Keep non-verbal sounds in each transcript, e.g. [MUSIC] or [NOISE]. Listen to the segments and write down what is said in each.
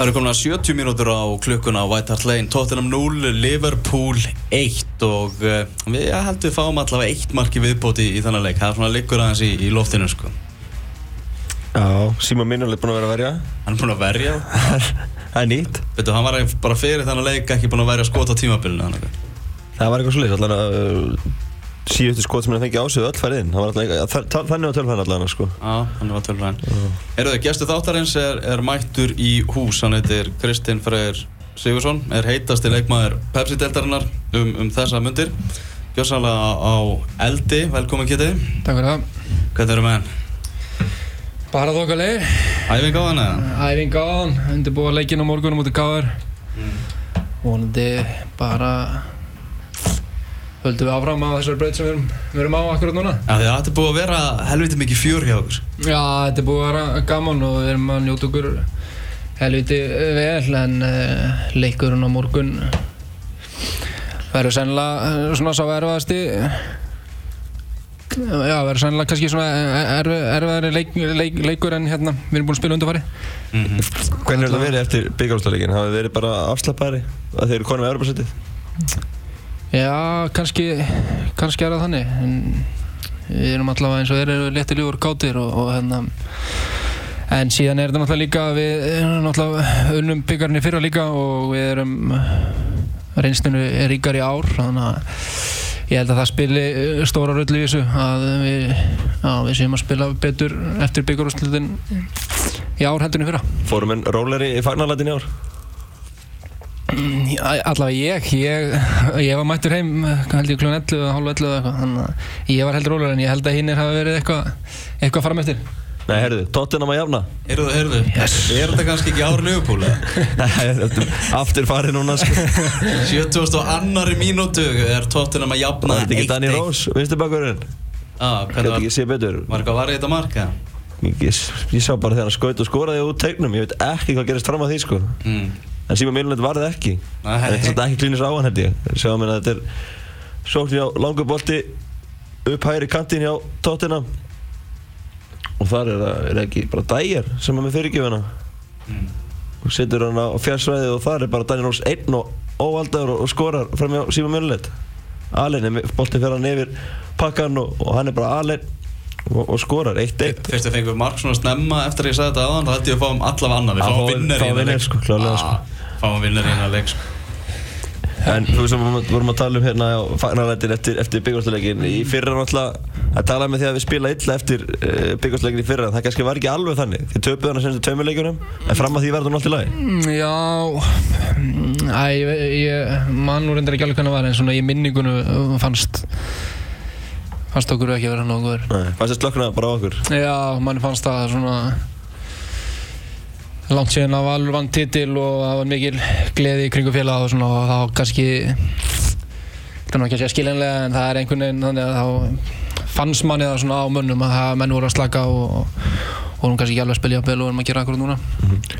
Það eru komin að 70 mínútur á klukkuna á White Hart Lane, Tottenham 0, Liverpool 1 og uh, við ég held við fáum allavega eitt marki viðbóti í, þannig leik. Það er svona liggur aðeins í, í loftinu sko. Já, Síma Minnuleg er búinn að vera að verja Hann er búinn að verja. [LAUGHS] Það er nýtt Veitu, hann var bara fyrir þannig leik ekki búinn að verja skot á tímabilinu. Það var eitthvað að uh, síðustu skot sem hann fengi á sig öll færið inn þannig var tölfæðin allan sko Já, hann var tölfræðin. Erðu þau, gestu þáttarins er, er mættur í hús. Hann heitir Kristinn Freyr Sigursson, er heitasti leikmaður Pepsi-deltarinnar um, um þessa myndir. Gjörsanlega á eldi, velkomin Kitty. Takk fyrir það. Hvernig eru með hann? Bara þokkalegi. Æfing á hann eða? Æfing á hann, undirbúa leikinn á morgunum út í káður. Vonandi bara höldum við áfram á þessari braut sem við erum, við erum á akkurat núna. Já, að þetta er búið að vera helviti mikið fjör hjá okkur. Já, þetta er búið að vera gaman og við erum að njóta okkur helviti vel en uh, leikurinn á morgun verður sennilega uh, svona sá erfaðasti Já, verður sennilega kannski svona erf, erfaðari leik, leik, leikur en hérna við erum búin að spila undarfari. Hvernig er þetta verið eftir byggjárústaleikin? Hafið þið verið bara afslappari að þeir eru konum með Europasætið? Já, kannski, kannski er það þannig en við erum allavega eins og þeir eru létti ljúur kátir og, og hérna en síðan er þetta náttúrulega líka við erum náttúrulega unnum byggjarnir fyrra líka og við erum reynslinu er ríkar í ár þannig að ég held að það spili eh, stóra rullu í þessu að við, já, við séum að spila betur eftir byggjarúslutin í ár heldur en í fyrra Fórum en róleri í fagnarlætin í ár? Allavega ég, ég, ég var mættur heim held ég klun 11, hálf 11 eða eitthvað þannig að ég var heldur rólegur en ég held að hinnir hafa verið eitthvað eitthvað fram eftir Nei, herðu, Tottenham að jafna Heyrðu, heyrðu, Yes. er þetta kannski ekki ár Liverpool? eða? [LAUGHS] Nei, aftur farið núna sko [LAUGHS] 70 og annari mínútu er Tottenham að jafna Það er ekki Danny 1-1. Rose, vinstu bakverðin Gæti hvernig var, sé betur var eitthvað var í þetta marka? ég, ég, ég sá bara þegar hann skaut og skoraði út tegnum Ég veit ekki hvað gerist fram að því sko Mm. En Síma Minnuleg var það ekki. Nei. En þetta er ekki klínis á hann held ég. Sjáum við að þetta er Sókn hjá langu bolti Upp hægri kantinn hjá Tottenham. Og þar er það er ekki bara dæjar sem er með fyrirgjöfuna Mm. og setur hann á fjarsvæði og þar er bara Daniel Rós einn og óvaldaður og, skorar fram hjá Síma Mjölnleit Allen er boltinn fyrir hann yfir pakkan og, og hann er bara Allen og, og skorar 1-1 Fyrst við fengum mark svona snemma eftir að ég sagði þetta aðan þá held ég að fáum allavega annar, við fáum fáum- vinnar í leik. sko, klárlega, sko. Já, Fáum vinnar í hennar leik sko. En þú veist að við vorum að tala um hérna á fagnarlættin eftir, eftir byggjársleikin í fyrra náttúrulega. Að tala með því að við spila illa eftir uh, byggjársleikin í fyrra það kannski var ekki alveg þannig. Þið töpuðu hana senstu tveimurleikunum en fram að því verður hún allt í lagi. Mm, Já Æ, ég, ég man nú reyndar ekki alveg hvernig það var en svona í minningunu uh, fannst fannst okkur ekki vera nógu góður Nei, fannst þið slökna bara okkur? Já, manni fannst það svona langt síðan að Valur vann titil og það var mikil gleði í kringu félag og svona og kannski það er nú ekki að segja skiljanlega en það er einhvern veginn þannig að þá fannst manni það svona á mönnum að það menn voru að slaka og, og vorum kannski ekki alveg að spilja vel og erum að gera akkurat núna.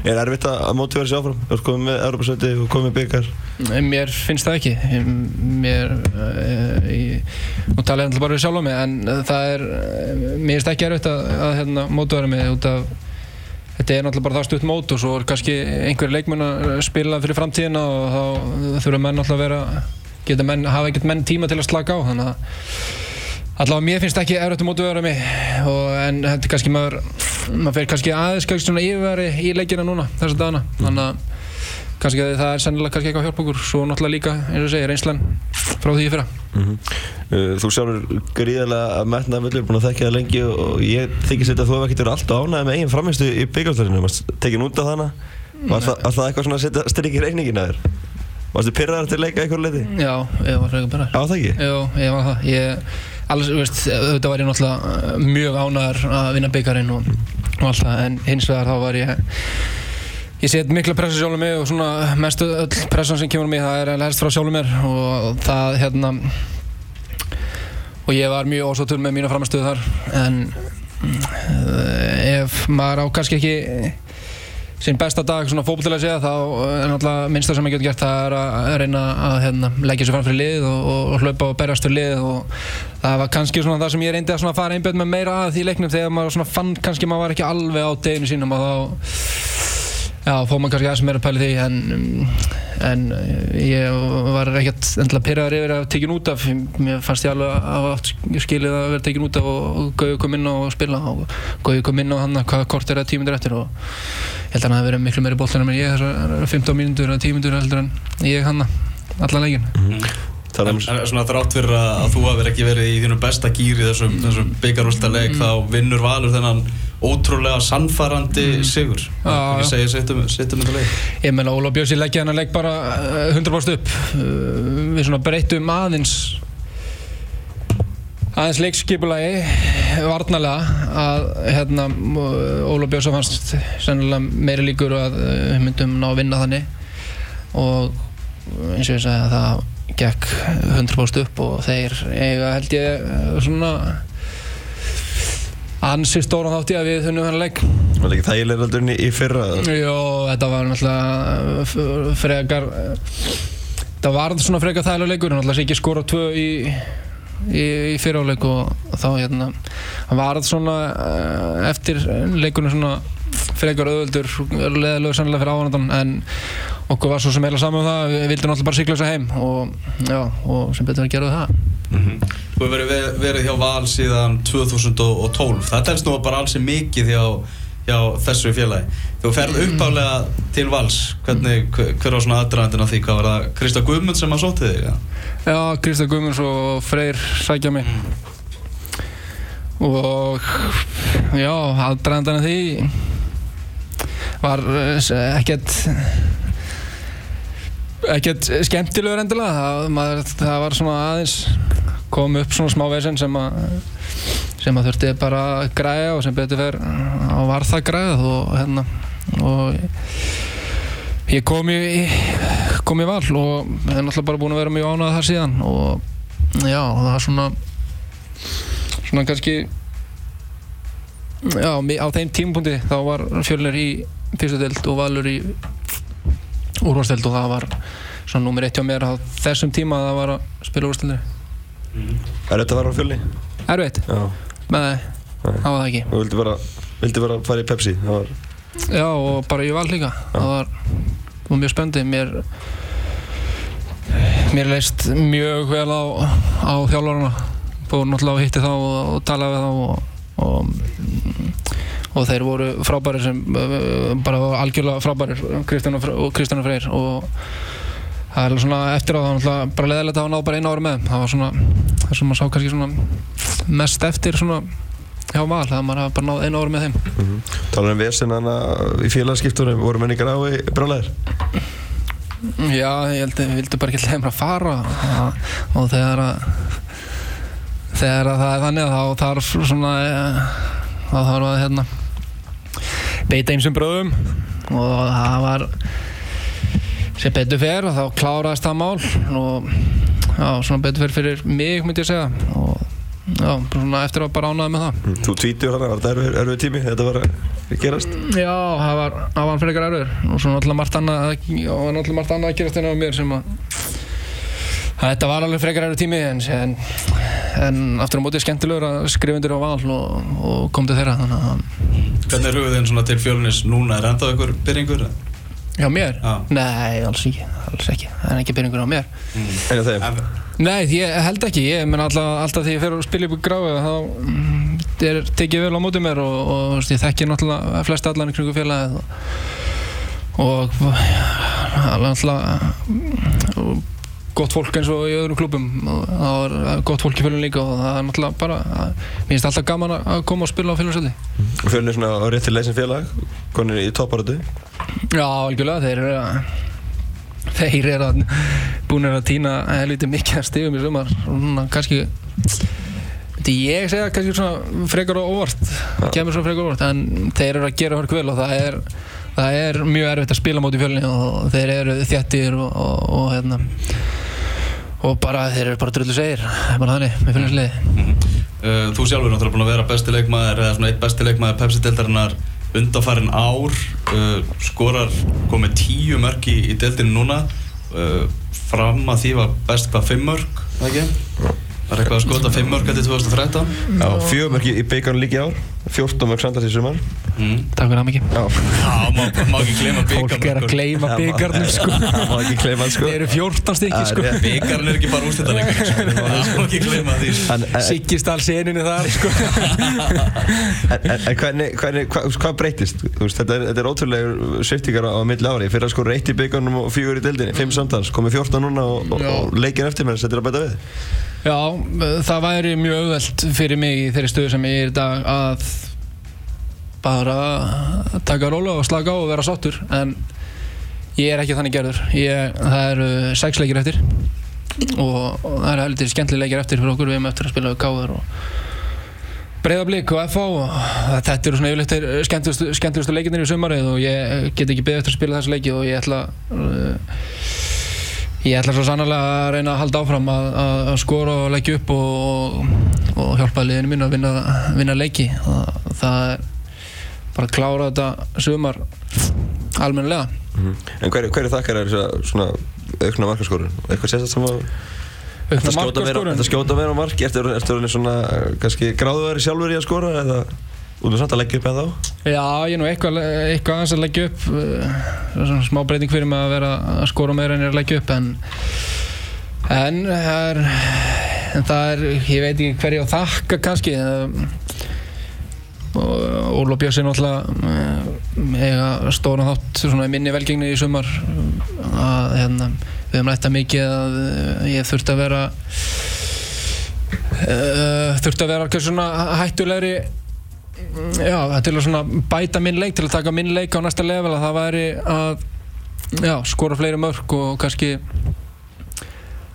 Er erfitt að mótivera sér áfram? Þú ert komið með Europasæti og komið með byggar Mér finnst það ekki. Mér ég, nú tala ég alltaf bara við sjálf á mig en það er mér finnst ekki erfitt að, að hérna, mótværa mig út af þetta er náttúrulega bara það stutt mót og svo er kannski einhverju leikmenn að spila fyrir framtíðina og þá þurfa menn alltaf að vera geta menn, hafa ekkert menn tíma til að slaka á. Þannig að allavega mér finnst ekki erfitt að mótværa mig og, en þetta er kannski maður maður fer kannski aðeins kannski svona yfirveri í leikina núna þessa dagana. Þannig að kannski að það er sennilega kannski eitthvað að hjálpa okkur svo náttúrulega líka, eins og ég segi, reynslan frá því fyrra Uh, Þú sjálfur gríðarlega metnaða völlur, búin að þekkja það lengi og ég þykist þetta að þú hefur ekkert verið alltaf ánægð með eigin framhengstu í byggjársleirinu Varst tekin út af þarna? Var það, það eitthvað svona að setja strik í reyningin að þér? Varstu pyrraðar til að leika eitthvað leiti? Já, ég var frekar bara Já, það ekki? Jú, ég var það ég, alls, veist, auðvitað var ég náttúrulega mjög ánæður að vinna byggarinn og, og allt það, en hins vegar þá var ég ég set mikla pressu sjálfur mig og svona mestu öll pressan sem kemur mig það er helst frá sjálfur mér og það hérna og ég var mjög ósáttur með mína framistöðu þar en uh, ef maður á kannski ekki sinn besta dag svona fókbútilega að segja þá er náttúrulega minnsta sem ég getur gert það er að reyna að hérna, leggja sér fram fyrir lið og, og, og hlaupa og berjast fyrir lið og það var kannski svona það sem ég reyndi að fara einbjönd með meira að því leiknum þegar maður fann kannski maður var ekki alveg á deginu sínum og þá Já, fóð maður kannski aðeins meira pæli því en, en ég var ekkert endilega pyrraður yfir að tekja út af. Mér fannst ég alveg að hafa skilið að vera tekið út af og Gauði kom inn og spila. Og Gauði kom inn og hann hvaða kort er það tímundur eftir? Og ég held að hann hafi verið miklu meiri bóltan en mér ég þessar 15 mínútur eða 10 mínútur heldur en ég hann allan leikin Mhm. En, Þannig en svona þrátt fyrir að, að þú hafi ekki verið í þínu besta gýr í þessum, þessum byggarústa leik þá vinnur Valur þennan ótrúlega sannfarandi sigur. Já, Ekki já. segja setjum, þetta leik. Ég meina Óla Björnsi leggja hann að legg bara eh, 100% upp. Eh, Við svona breytum aðeins aðeins leikskipulagi varnalega að hérna Óla Björnsa fannst sennilega meiri líkur að eh, við myndum ná að vinna þannig. Og eins og ég sagði að það gekk 100% upp og þeir eiga held ég eh, svona ansi stóran þátt í að við þunnum þennan leik. Var það ekki þægilega aldrei í fyrra? Jó, þetta var náttúrulega f- frekar þetta var svona frekar þægilega leikur náttúrulega sé ekki skora tvö í í, í fyriráleik og þá hérna hann var svona eh, eftir leikunum svona frekar auðvöldur leðilegu sannlega fyrir áhanadan en okkur var svo sem eiginlega saman um það við vildum náttúrulega bara sigla þess að heim og, já, og sem betur að gera það Þú hefur verið, verið hjá Val síðan 2012 það telst nú bara alls mikið hjá, hjá þessu félagi. Þú ferð uppálega til Vals. Hvernig, hver, hver var svona aðdraðandinn af því? Hvað var það? Krista Guðmund sem að sóti þig ja? Já, Kristján Guðmunds og Freyr sækja mig. Og já, aðdraðandan af því var eh, ekkert ekkert skemmtilegur endilega. Það, maður, það var svona aðeins kom upp svona smá vesen sem að sem að þurfti bara að græja og sem betur fer og var það græðað og hérna og ég kom í kom í val og er náttúrulega bara búin að vera mjög ánægð þar síðan og já, það var svona svona kannski já, á þeim tímapunkti þá var fjölnir í fyrstu deild og valur í úrvarsteld og það var svona nummer eitt hjá mér á þessum tíma að það var að spila úrvarsteldri Er þetta að fara á fjölni? Erfitt? Já. Nei, það var það ekki Þú vildi bara, vildi bara fara í Pepsi? Það var... Já, og bara í val líka það var, það var mjög spennandi mér mér leist mjög vel á, á þjálfarana fór náttúrulega og hitti þá og, og talaði við þá og, og, og þeir voru frábærir sem uh, bara algjörlega og, Fre- og Kristján og Freyr og það er svona eftir á það var bara leðilegt að hafa náð bara einu ári með. Það var svona það sem maður sá kannski svona mest eftir svona hjá val það maður hafa bara náð einu ári með þeim. Talar um vesen hana í félagskiptunum, voru menningar á í brálaðir? Já, ég held að við vildum bara ekki leið mér að fara. Og, og þegar að þegar að það er þannig þá þarf svona þá þarf að hérna beita einsum bröðum. Og það var sem betur fer og þá kláraðist það mál og já, svona betur fer fyrir mig myndi ég segja og já, svona eftir að bara ánaði með það Þú tvítur hana, var þetta erfið, erfið tími? Þetta var að gerast? Já, það var, það var frekar erfur og svo náttúrulega margt annað og var náttúrulega margt annað að gerast enn á mér sem að þetta var alveg frekar erfur tími en, en, en aftur á móti skemmtilegur að skrifa undir á val og, og kom til þeirra Hvernig er hugðin svona til fjölnis núna? Er enda ykkur byrjingur? Já, mér? Já. Nei, alls ekki, alls ekki það er ekki byrjungur á mér En þeim? En, Nei, ég held ekki, ég menn alltaf, alltaf því ég fer að spila upp í gráðu þá mm, er tekið vel á móti mér og, og þú veist, ég þekki náttúrulega flest allan í kringu félagið og, og mm, gott fólk eins og í öðrum klubum og það var gott fólk í fjölun líka og það er náttúrulega bara, mér finnst alltaf gaman að koma og spila á fjölunsöldi Og fjölni er svona á rétt til leysin félag, konir í topparötu. Já, algjörlega, þeir eru að þeir eru að búin að týna helviti mikið að stigum í sumar. Svona kannski ég segja kannski svona frekar og óvart kemur svona frekar og óvart en þeir eru að gera hörk vel og það er það er mjög erfitt að spila móti fjölni og þeir eru þjættir og, og, og hérna. Og bara þeir eru bara drullu segir bara þannig með fjölninsliði uh, þú sjálfur er náttúrulega búin að vera besti leikmaður eða svona eitt besti leikmaður Undanfarin ár uh, skorar komið tíu mörg í, í deildinu núna. Uh, fram að því var best hvað fimm mörg, það? Það er eitthvað að skota 5 mörg til 2013 Já, fjögur mörg í, byggarnu líki ár. 14 mörg samtals í sumar. Mm. Takk fyrir það mikið Já, Já, má, má ekki gleyma Fólk er að gleyma byggarnum [LAUGHS] sko. Það má ekki gleyma hann, sko. Þeir eru 14 stykki sko. Það er er ekki bara úrslitaleikur [LAUGHS] sko. Það má ekki gleyma því sko. Siggist all seninu þar sko. [LAUGHS] En, hvernig, hvernig, hva, hvað breytist? Þú Veist, þetta, er, þetta er ótrúlega sviftingar á, milli ári. Fyrir að skora eitt í byggarnum og fjögur í deildinni Fimm samtals, komið 14 núna og, leikin eftir mér Þetta er að bæta við Já, það væri mjög auðvelt fyrir mig í þeirri stöðu sem ég er í dag að bara taka róla og slaka á og vera sáttur en ég er ekki þannig gerður. Ég, það eru sex leikir eftir og, og það eru heldur skemmtilega leikir eftir fyrir okkur. Við erum eftir að spila við káður og breyðablík og FH og þetta eru svona yfirleitt þeir skemmtilegustu, leikinir í sumarið og ég get ekki beðið eftir að spila þessu leiki og ég ætla uh, Ég ætla svo sannarlega að reyna að halda áfram að, að, skora og leggja upp og, og hjálpa liðinu mínu að vinna, vinna leiki. Það, það er bara að klára þetta sumar almennilega. En hver, hver er þakkar er svona aukna markaskorun? Eitthvað sérstætt sem að Aukna markaskorun. þetta skjóta meira á marki Ertu orðinn svona uh, kannski gráðuðari sjálfur í að skora eða út með samt að leggja upp eða þá? Já, ég er nú eitthvað, eitthvað aðeins að leggja upp. uh, Svona smá breyting fyrir mig að vera að skora meira en ég er að leggja upp en en er, en það er ég veit ekki hverju að þakka kannski. Óla Björns er náttúrulega eh, eiga stóran þátt í minni velgengni í sumar að hérna, við höfum lært að mikið að eh, ég þurfti að vera uh, þurfti að vera svona hættulegri já, til að bæta minn leik til að taka minn leik á næsta level að það væri að já, skora fleiri mörg og kannski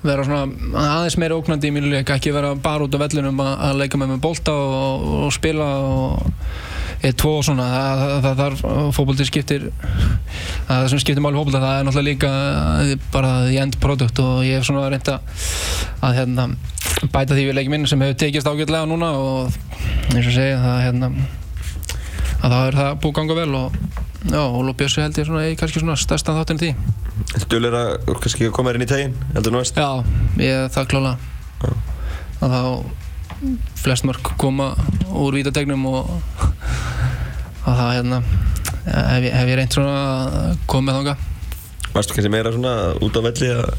vera svona aðeins meira ógnandi í mínu leik, ekki vera bara út á vellinum að, að leika með með bolta og, og spila og eða tvo og svona, það, þarf fókbólti skiptir það sem skiptir máli fókbólta, það er náttúrulega líka bara the end product og ég hef svona reynda að hérna bæta því við leikin minn sem hefur tekist ágætlega núna og eins og segja það hérna að það er það búið að ganga vel og Björsi held ég svona kannski svona stærsta þáttin í því. Þetta að kannski koma þér inn í tegin heldur nú veist? Já, ég það klála að þá flest mörg koma úr vítategnum og að það hérna hef hef ég reynt svona að koma með þanga Varstu kannski meira svona út á velli að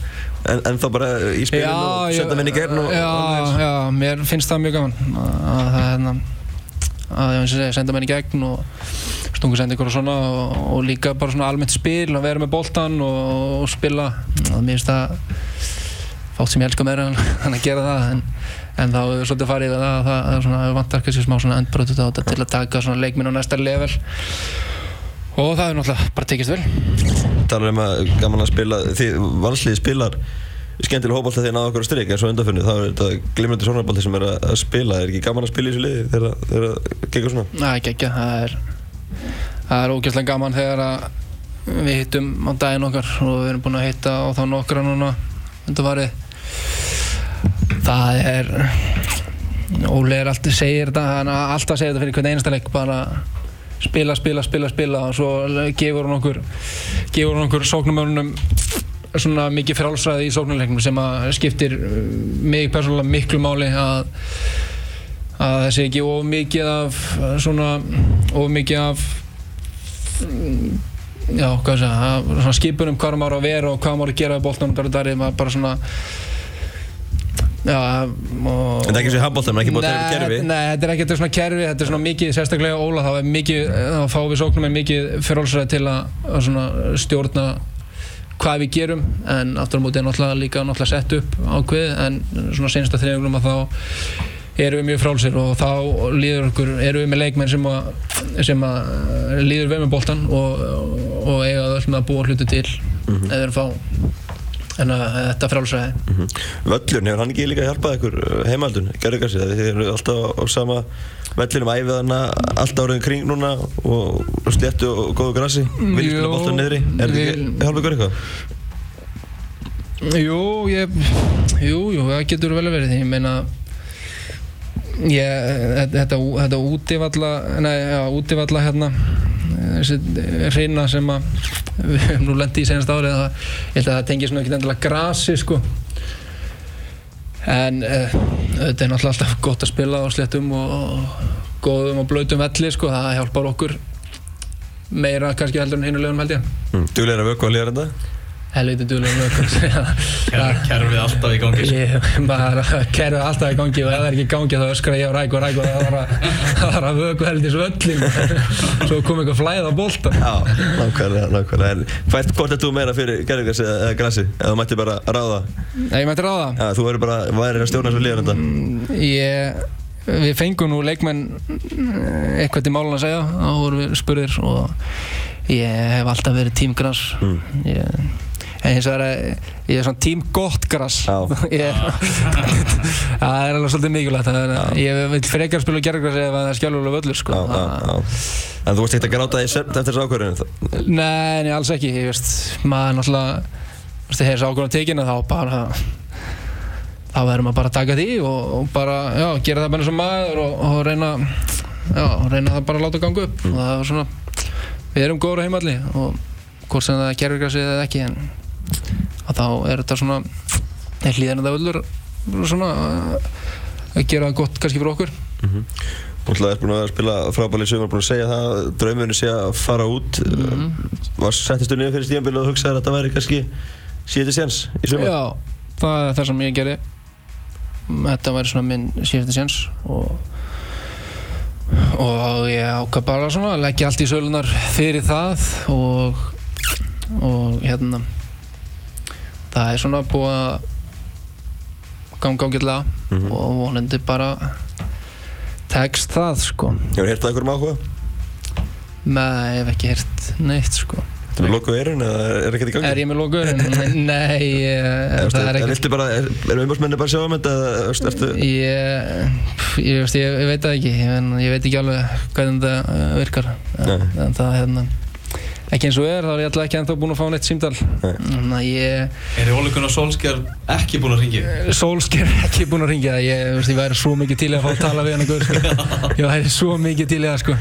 en, en þá bara í spilinu og senda minni í gegn og, já, og já, mér finnst það mjög gaman að það hérna að ég segja, senda menn í gegn og stungu senda ykkur og svona og, og líka bara svona almennt spil og vera með boltan og, spila. Og mér finnst það fátt sem ég elska meira en að gera það en, en þá hefur svolítið farið við það að það vantar kannski smá endbrötu til að taka leikminn á næsta level. Og það er náttúrulega bara tekist vel. Talar um að gaman að spila því valsliði spilar skemmtilega hópálta þegar náðu okkur að stryk en svo undanfunni þá er þetta glimrandi sónarbólti sem er að spila. Er ekki gaman að spila í þessu liði þegar það gengur svona? Næ, ekki ekki, það er það er ógeðslega gaman þegar að við hittum á daginn okkar og við erum búin að hitta á þá nokkra núna undanfarið það er Óli er alltaf segir þetta hann er alltaf segir þetta fyrir hvern einasta leik bara spila, spila, spila, spila og svo gefur hann okkur gefur hann okkur sóknumörnum svona mikið frálsræði í sóknuleiknum sem að skiptir uh, mig persónulega miklu máli að að það sé ekki of mikið af svona of mikið af já, hvað sé það skipunum hvað maður á að vera og hvað maður á að gera er maður bara svona já og, en það er ekki svo í handbólta, menn ekki búið að Nei, terfi kerfi Nei, þetta er ekki þetta svona kerfi, þetta er svona mikið, sérstaklega Óla, þá er mikið, þá fáum við sóknum með mikið frálsræði til að, að svona stjórna hvað við gerum, en aftur á móti er náttúrulega líka náttúrulega sett upp ákveð, en svona senasta þriðjögnum að þá erum við mjög frálsir og þá líður okkur, erum við með leikmenn sem að, sem að líður við með boltan og, og eiga það sem að búa hluti til Mhm. eða erum fá en að þetta frálsræði Völlurinn, hefur hann ekki líka hjálpað ykkur uh, heimaldun, gerðu kannski það þið eru alltaf á, sama vellinum æfið hana allt árið kring núna og, og sléttu og góðu grassi. Viljið spila Jú, boltan niðri, er þetta ekki hjálpað ykkur eitthvað? Jú, ég, jú, jú, það getur vel verið, ég meina ég, þetta, þetta, þetta útivalla, nei, já, útivalla hérna, hreina sem að við höfum nú lendið í senast árið, það, ég held að það tengir svona ekki endilega grasi, sko, en uh, þetta er náttúrulega alltaf gott að spila á sléttum og, og góðum og blöytum velli sko, það hjálpar okkur meira kannski heldur en hinulegum held ég Mm. Duglegir að vöku að liða þetta? Helviti duglegum vökkur Kerfið alltaf í gangi sko. ég bara kerfið alltaf í gangi og ef það er ekki í gangi þá öskra ég á ræk og ræk og það var að, það vöku heldur svöllin [LAUGHS] svo kom eitthvað flæð á bolta Já, nákvæmlega, nákvæmlega. Hvert, hvort er þú meira fyrir gerðingas eða grassi? Eða þú mætti bara ráða? Nei, ég mætti ráða Já, þú verður bara, værir að stjórna þessu liðan þetta? ég, við fengum nú leikmenn eh, eitthvað til málun að segja þá vorum við spurðir og ég hef alltaf verið tím gras Mm. ég, en hins vegar eh, ég er svona tím gott gras Já. [LAUGHS] Ég- [LAUGHS] það er alveg svolítið mikilvægt það er, ég vil frekar spila gerðgras ef það er skjálfulega völlur sko. Já, já, já. En þú varst ekkert að gráta í svefn eftir þessu ákvörðinu? Nei, nei, alls ekki, ég veist, maður náttúrulega, veist, þegar þessi ákvörðan tekinu þá bara, þá verður maður bara að taka því og, og bara, já, gera það bara eins og maður og, og reyna, já, reyna það bara að láta ganga upp og það var svona, við erum góður á heimalli og hvort sem það er gerðurgrasið eða ekki en og þá er þetta svona, er hlýðan þetta öllur svona að gera það gott kannski fyrir okkur. Þú ætlaði er búin að að spila frábæli sumar, búin að segja það, draumurinn sé að fara út. Var settistu niður fyrir stíðanbíl og hugsaði að þetta væri kannski síðan séns í sumar? Já, það er það sem ég gerði Þetta væri svona minn síðasti séns og og ég ákvað bara svona að leggja allt í sölunar fyrir það og og hérna það er svona búið að ganga ágætlega Mhm. og vonandi bara tekst það sko Hefur hértað einhverjum áhuga? Nei, ég hef ekki heyrt neitt sko Þú er lokuð eirinn eða er ekkert í gangi? Er ég með lokur? [LAUGHS] Nei, ég, það er viltu bara, er, er umbásmenni bara að sjá um þetta ertu... Ég, ég, ég, veit það ekki, ég, ég veit ekki alveg hvernig þetta uh, virkar en, en það er hérna ekki eins og er, þá er ég alltaf ekki ennþá búinn að fá neitt símdal þannig að ég Er Óli Gunnar Solskjær ekki búinn að ringja? Solskjær er ekki búinn að ringja ég, veist, ég væri svo mikið til að fá að tala við hann sko. [LAUGHS] ég væri svo mikið til í það sko.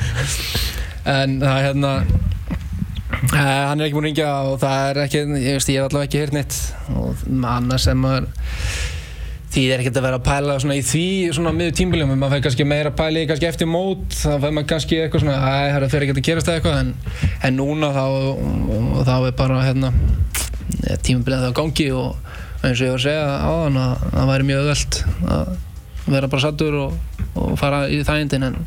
en það er hérna Uh, hann er ekki búinn að ringja og það er ekki, ég veist, ég hef allavega ekki heyrt neitt og annars sem maður því er ekkert að vera að pæla svona í því svona miður tímbiljum, maður fær kannski meira að pæla í kannski eftir mót, þá fær maður kannski eitthvað svona, æ, það fyrir ekkert að gerast eitthvað. En, en núna þá, þá er bara hérna tímbilið það á gangi og eins og ég var að segja á þann að það væri mjög öðvöld að vera bara sattur og, og fara í þægindin. En,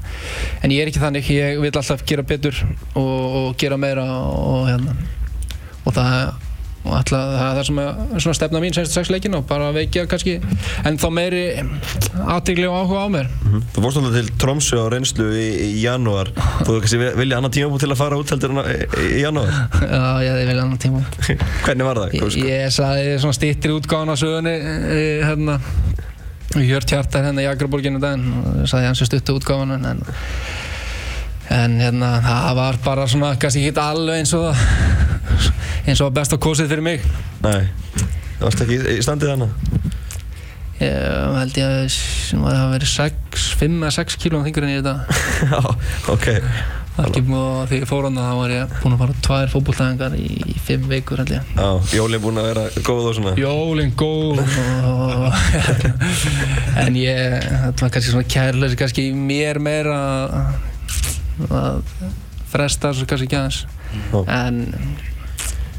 en ég er ekki þannig, ég vil alltaf gera betur og, og gera meira og hérna. Og það og alltaf, það er það sem er svona stefna mín senstu sex leikin og bara veikja kannski en þá meiri aðtegli og áhuga á mér Þú fórst alltaf til Tromsø á reynslu í, í janúar. Þú vilja annan tímabú til að fara út heldur en í, janúar. [LAUGHS] Já, ég vel annan tíma [LAUGHS] Hvernig var það? Ég, ég sagði svona stýttir útgáðan á sögunni eh, hérna Hjört hjartar hérna í Akraborginu daginn og sagði hans er stuttu útgáðan en, en hérna það var bara svona kannski ekki alveg eins og það eins og best að kosið fyrir mig Nei, það varst ekki í- standið þannig. ég held ég að það hafi verið 6, 5 eða 6 kílóum þingur en ég þetta [LAUGHS] Já, ok. og þegar ég fór hann þá var ég búinn að fara tvær fótbolltæðingar í, 5 vikur held ég Já, jólinn búinn að vera góð og svona. Jólinn góð og, [LAUGHS] en ég þetta var kannski svona kærleisi kannski mér meira að- fresta þessu kannski ekki aðeins en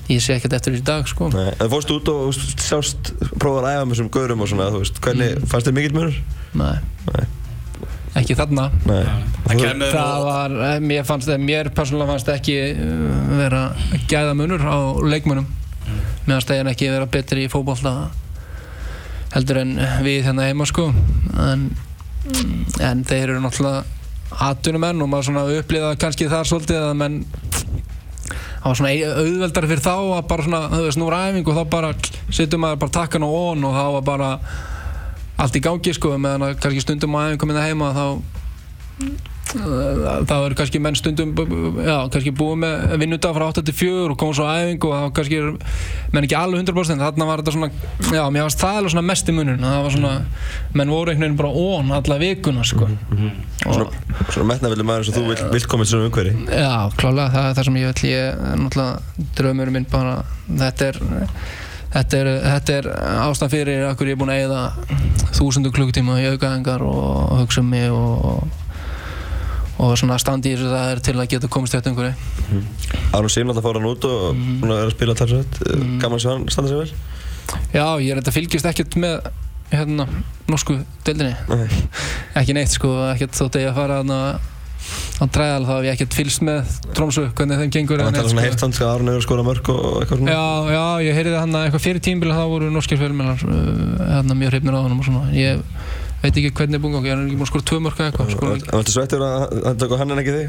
ég sé ekkert eftir þessu í dag sko Nei, en þú fórst út og sást, prófaði að æfa með þessum gaurum og svona, þú veist, hvernig, fannst þér mikill munur? Nei. Nei. ekki þarna Nei. Það kemur það var, eh, mér fannst mér persónulega fannst ekki uh, vera gæða munur á leikmunum mér fannst þeir ekki vera betri í fótbolta heldur en við hérna heima sko en, en þeir eru náttúrulega atvinnumenn og maður svona upplýða kannski þar svolítið að menn það var svona auðveldari fyrir þá að bara svona, þú veist, nú er æfing og þá bara sittum maður bara takkan og on og þá var bara allt í gangi sko meðan að kannski stundum á æfingum minna heima þá þá eru kannski menn stundum já, kannski búið með vinnudag frá 8 til 4 og koma svo á æfingu og þá kannski er menn ekki alveg 100% þarna var þetta svona, já, mér varst það alveg svona mest í munun það var svona, menn voru einhvern veginn bara on alla vikuna sko. Og, Svona metnavillig maður eins og þú vilt, vilt koma til svona umhverfi. Já, klálega, það er það sem ég vil ég, náttúrulega, draumurinn minn bara, þetta er þetta er, þetta er ástæðan fyrir að ég er búinn að eyða þúsundu klukkutíma í aukaðingar og hugsa um mig og, og svona standi í þessu það er til að geta komist eftir einhverju. Aron Sýn alltaf fór hann út og mm. er að spila talsveit gaman sem hann standa sig vel. Já, ég er þetta fylgist ekkert með hérna, norsku deildinni. Nei. ekki neitt sko, ekkert þótt að ég að fara þarna á træðal þá hef ég ekkert fylgst með Trómsu, hvernig þeim gengur hann eða tala svona heilt hans að Aron hefur skorað mörg og eitthvað svona. Já, já, ég heyrði hann að eitthvað fyrir tímbil þá voru norskir fjölmjölar uh, hérna mjög hreifnir á hann og svona. Ég veit ekki hvernig er búin gangi, ég er ekki búin að skora tvö mörg eða eitthvað? Það varstu sveittur að hann tók hann en ekki þig?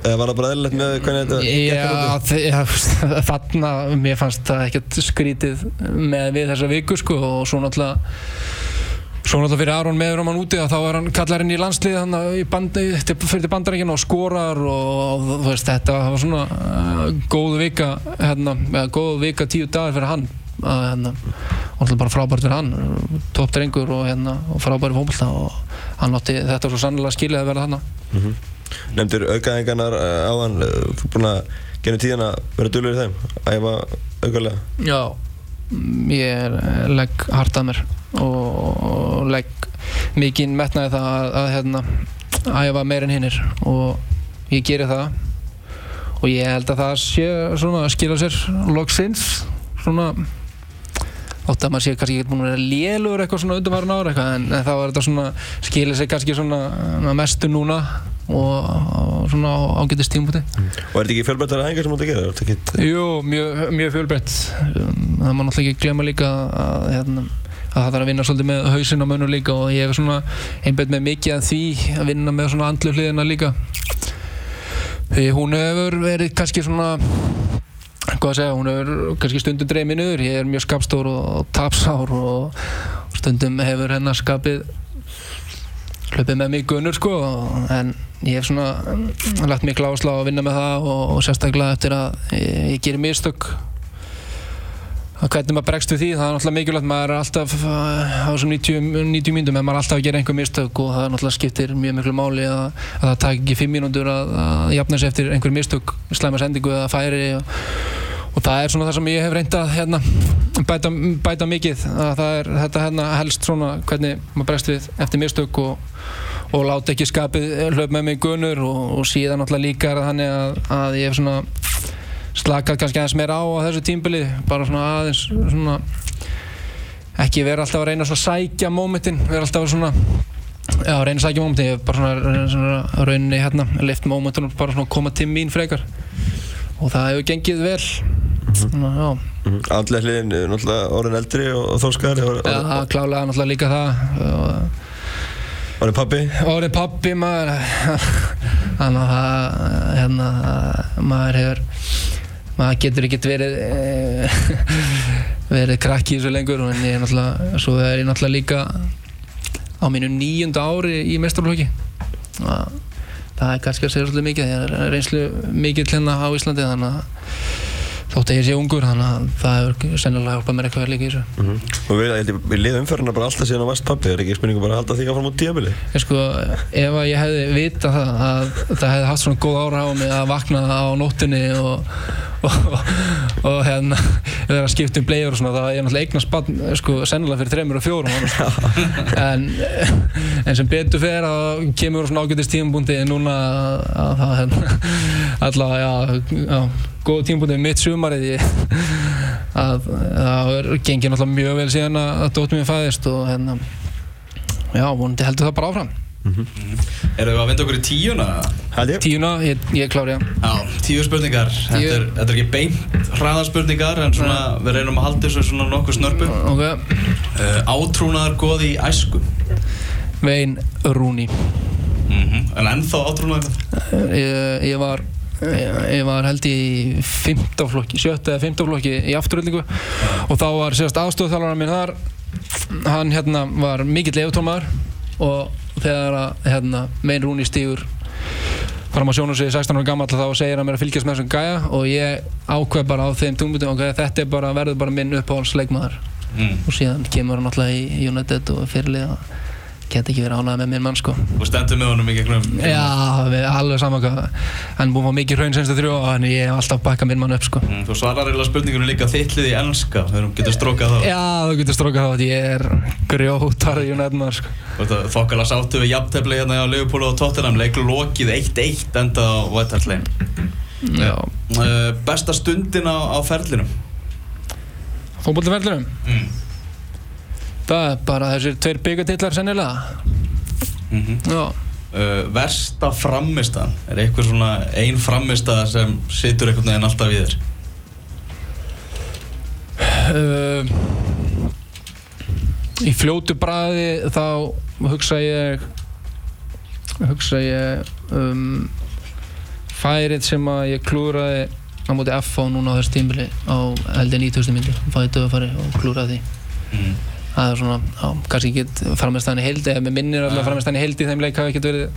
Eða var það bara eðlilegt með hvernig þetta Já, þarna já, [LAUGHS] þarna, mér fannst það ekkert skrítið með við þessa viku sko og svo náttúrulega Svo náttúrulega fyrir Aron meður um hann úti að þá er hann kallar inn í landslið hann fyrir til bandarækina og skorar og, þú veist þetta var svona uh, góð vika hérna, eða góð vika tíu dagar fyrir hann að hérna, og náttúrulega bara frábært fyrir hann topp drengur og, hérna, og frábæri fókbalta og hann átti þetta svo sannlega skilið að vera þarna. Nefndir aukaðingarnar á hann Þú er búinn að gera tíðan að vera dölur í þeim Æfa aukalega? Já, ég er, legg hart að mér og legg mikinn metnaði það að, að hérna, æfa meir en hinnir og ég geri það. Og ég held að það sé svona að skila sér loksins svona ótt að maður sé kannski ekki búin að vera lélugur eitthvað svona undanfærin ára eitthvað en, en þá er þetta svona skila sér kannski svona mestu núna og, og svona á ágætist tímpúti Og er þetta ekki fjölbreyttar aðengar sem þú ert að gera? Er þetta ekki- Jú, mjög, mjög fjölbreytt. Það má náttúrulega ekki glemma líka að, hérna, að það þarf að vinna svolítið með hausinn á mönnum líka og ég hef svona einbætt með mikið að því að vinna með svona andlu hliðina líka. Því hún hefur verið kannski svona hvað að segja, hún hefur kannski stundum niður, ég er mjög skapstór og tapsár og stundum hefur hennar skapið hlaupið með mig gunnur sko. En ég hef svona lagt miklu áherslu á að vinna með það og, og sérstaklega eftir að ég, ég gerir mistök hvernig maður bregst við því það er náttúrulega mikilvægt maður er alltaf uh, á þessum 90, 90 mínútum en maður er alltaf að gera einhver mistök og það náttúrulega skiptir mjög miklu máli að, að það taki ekki 5 mínútur að, að jafna sig eftir einhver mistök slæma sendingu eða færi og, og það er svona það sem ég hef reynd að hérna, bæta, bæta mikið að það er þetta hérna helst svona hvernig maður bregst við eftir mistök og og láta ekki skapið hlaup með mig gunur og, og síðan náttúrulega líka er það þannig að, að ég hef svona slakað kannski aðeins meira á á þessu tímbili bara svona aðeins svona ekki vera alltaf að reyna að sækja mómentin vera alltaf svona já, reyna að sækja mómentin ég hef bara svona, reyna svona rauninni hérna lift mómentunum bara svona að koma til mín frekar. Og það hefur gengið vel. Svona, já, Mhm. Andlega hliðin, er náttúrulega orðin eldri og, og þórskari og, já, og, það klálega náttúrulega líka það. Og, orðin pabbi? Orðin pappi maður. [LAUGHS] Þannig að hérna, maður hefur maður getur ekkert verið eh, [LAUGHS] verið krakki í þessu lengur en ég er náttúrulega, svo er ég náttúrulega líka á mínu nýjunda ári í mestarflokki það er kannski að segja svolítið mikið ég er reynslu mikið hérna á Íslandi þannig að þótt að ég sé ungur þannig að það hefur sennilega hjálpað mér eitthvað líka í þessu. Mm Og við, ég við liðum umferðina bara alltaf síðan á vast pabbi Er ekki spurningu bara að halda því áfram út tíabili? Ég sko, ef að ég hefði vita það að það hefði haft svona góð ára á mig að vakna á nóttunni og, og, hérna vera að skipta um bleiur og svona það er ég náttúrulega eignast bann sko sennilega fyrir þreymur og fjórum sko. en, en sem betur fer að kemur svona ágætist tímabúndi núna að það hérna allavega, já, já góð tímabúndi mitt sumarið ég, að það gengið náttúrulega mjög vel síðan að, dóttum mér fæðist og hérna já, vonandi heldur það bara áfram Erum við að vinda okkur í tíuna? Tíuna, ég, ég klári það Já, tíu spurningar. Þetta er, þetta er ekki beint hraðaspurningar en svona, við reynum að halda þessu svona nokkuð snörpu. Ok, Uh, átrúnaðar góði í æsku. Vein Rúni Mm En ennþá átrúnaðar ég, ég var ég, var held í 15 flokki, 7. eða 15 flokki í afturöldingu og þá var sérst aðstofþjálfarnar minn þar hann hérna var mikill lefutómaður og þegar að hérna, Vein Rúni stígur fram á sjónum sig 16 ára gammal þá segir hann mér að fylgjast með þessum gæja og ég ákveð bara á þeim tungmutum ok, þetta er bara, verður bara minn uppáhaldsleikmaður mm. og síðan kemur hann alltaf í United og fyrirliða get ekki verið ánægð með minn mann sko. Og stendur með honum í gegnum Já, við alveg saman Hann að fá mikið hraun senstu þrjó og hann ég hef alltaf bakkað minn mann upp sko. Mm, Þú svarar eiginlega spurningunum líka þittlið í ennska þegar hún getur strókað þá. Já, þú getur strókað þá ég er grjótar í United sko. Þokkala sáttu við jafntefni hérna á Liverpool og Tottenham leikur lokið 1-1 enda á Já. Uh, Besta stundin á, á ferlinum? Fótbollferðlurum mm. Það er bara þessir tveir byggatillar sennilega. Mm -hmm. Uh, Versta framistæðan Er eitthvað svona ein framistæða sem situr einhvern veginn alltaf í þér? Uh, Í fljótu bræði þá hugsa ég hugsa ég um færið sem að ég klúraði á móti FH núna á þessu tímbili á heldur 9000 myndi fæði döðafari og klúraði því. Mm. Það er svona, já, kannski ekki framistæðan í heildi, eða með minnir alltaf Ja. framistæðan í þeim leik hafi ekkert verið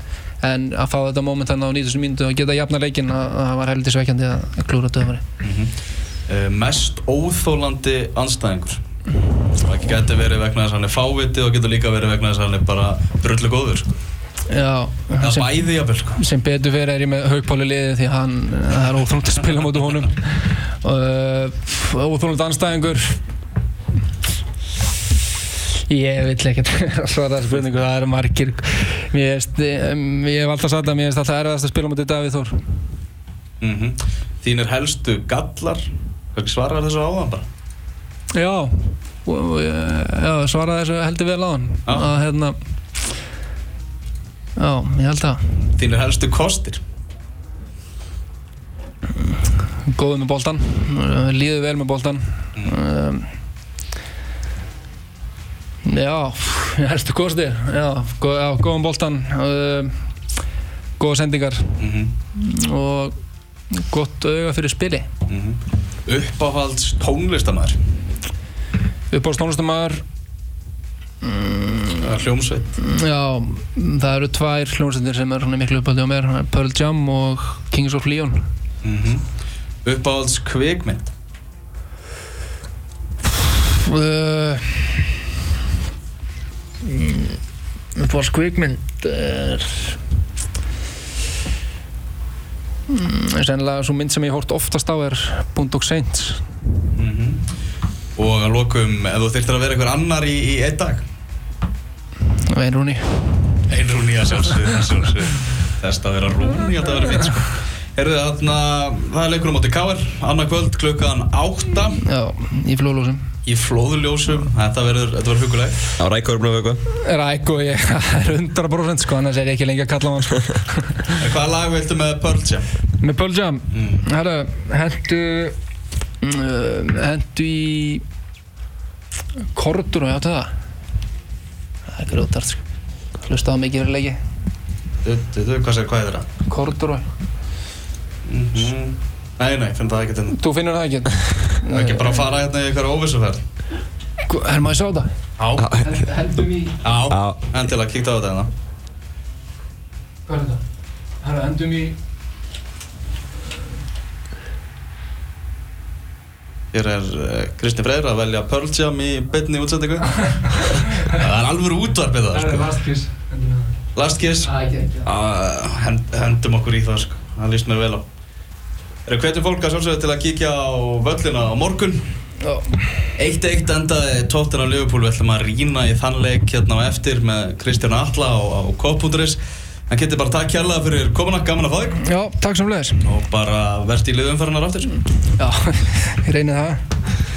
en að fá þetta moment hann á 9000 myndu og geta jafna leikin að að það var heldur sveikjandi að klúra döðafari Mm uh, Mest óþólandi anstæðingur ekki geti verið vegna þess að hann er fáviti og getur líka verið vegna þess að hann er bara drullu góður. Já, sem, sko. sem betur fyrir er ég með haugpáli liði því hann, það er óþrónd að spila mútið honum [LAUGHS] uh, óþrónd anstæðingur ég vill ekkert [LAUGHS] svara spurningu, það eru margir. Mér hef alltaf sagt að mér finnst alltaf erfiðast að spila mútið Davíð Þór. Mm Þínir helstu gallar Hvernig svarar þessu áðan bara? já, já svara þessu heldur vel á hann Já. að hérna já, ég held að Þínir helstu kostir? Góður með boltan uh, líður vel með boltan um, já. Helstu kosti já, gó, já góðan boltan uh, góða sendingar. Mm og gott auga fyrir spili. Uppáhalds tónlistamæður upp á stónlistamæður Hljómsveit? já, það eru tvær hljómsveitir sem er miklu uppáldi á mér. Pearl Jam og Kings of Leon. Mm Uppáhalds kvikmynd? Uh, upp á skvikmynd er mm, sennilega svo mynd sem ég hórt oftast á er Boondock Saints. Og að lokum, ef þú þyrftir að vera einhver annar í, í einn dag? Einrúni. Að sjálfsögðu, að sjálfsögðu. Þess að vera rúni, þetta verður fint sko. Herðu þarna, það er leikur á móti K.R. Annað kvöld klukkan 8 já, í flóðlósum í flóðuljósum Þetta verður, þetta verður huguleg Á rækórum og eitthvað? Ræk og ég það er 100% sko annars er ég ekki lengi að kalla hann sko. Hvaða lag viltu með Pearl Jam? með Pearl Jam? Mm. herru, hendu uh, hendu í Kordur og já það. Það er grjótart sko. Hlustaði mikið fyrir leiki Du, du, du, hvað segir, hvað er það? Kordur og Mm Nei, nei, finn það ekki til þú finnur það ekki Það er ekki bara að fara hérna í eitthvað óvissuferð. Er maður að sjá það Já, hendum í já, Já. endilega, kíkta á þetta hérna. Hvað er þetta? herru, hendum í Hér er uh, Kristi Freyr að velja Pearl Jam í beinni útsendingu. [LAUGHS] Það er alveg útvarpið það, sko. Last kiss Last Kiss. Ekki ekki. Uh, hend, Hendum okkur í það, sko. Það líst mér vel á Erum hvetjum fólk að sjálfsögðu til að kíkja á völlina á morgun? Já. 1-1 endaði tóttin á Liverpool. Við ætlum að rýna í þann leik hérna á eftir með Kristján Alla á, á K.is En getið bara takk kærlega fyrir komuna, gaman að fá þig. Já takk sem leðis Og bara verðt í liðumferðanar aftur. Já [LAUGHS] ég reyni það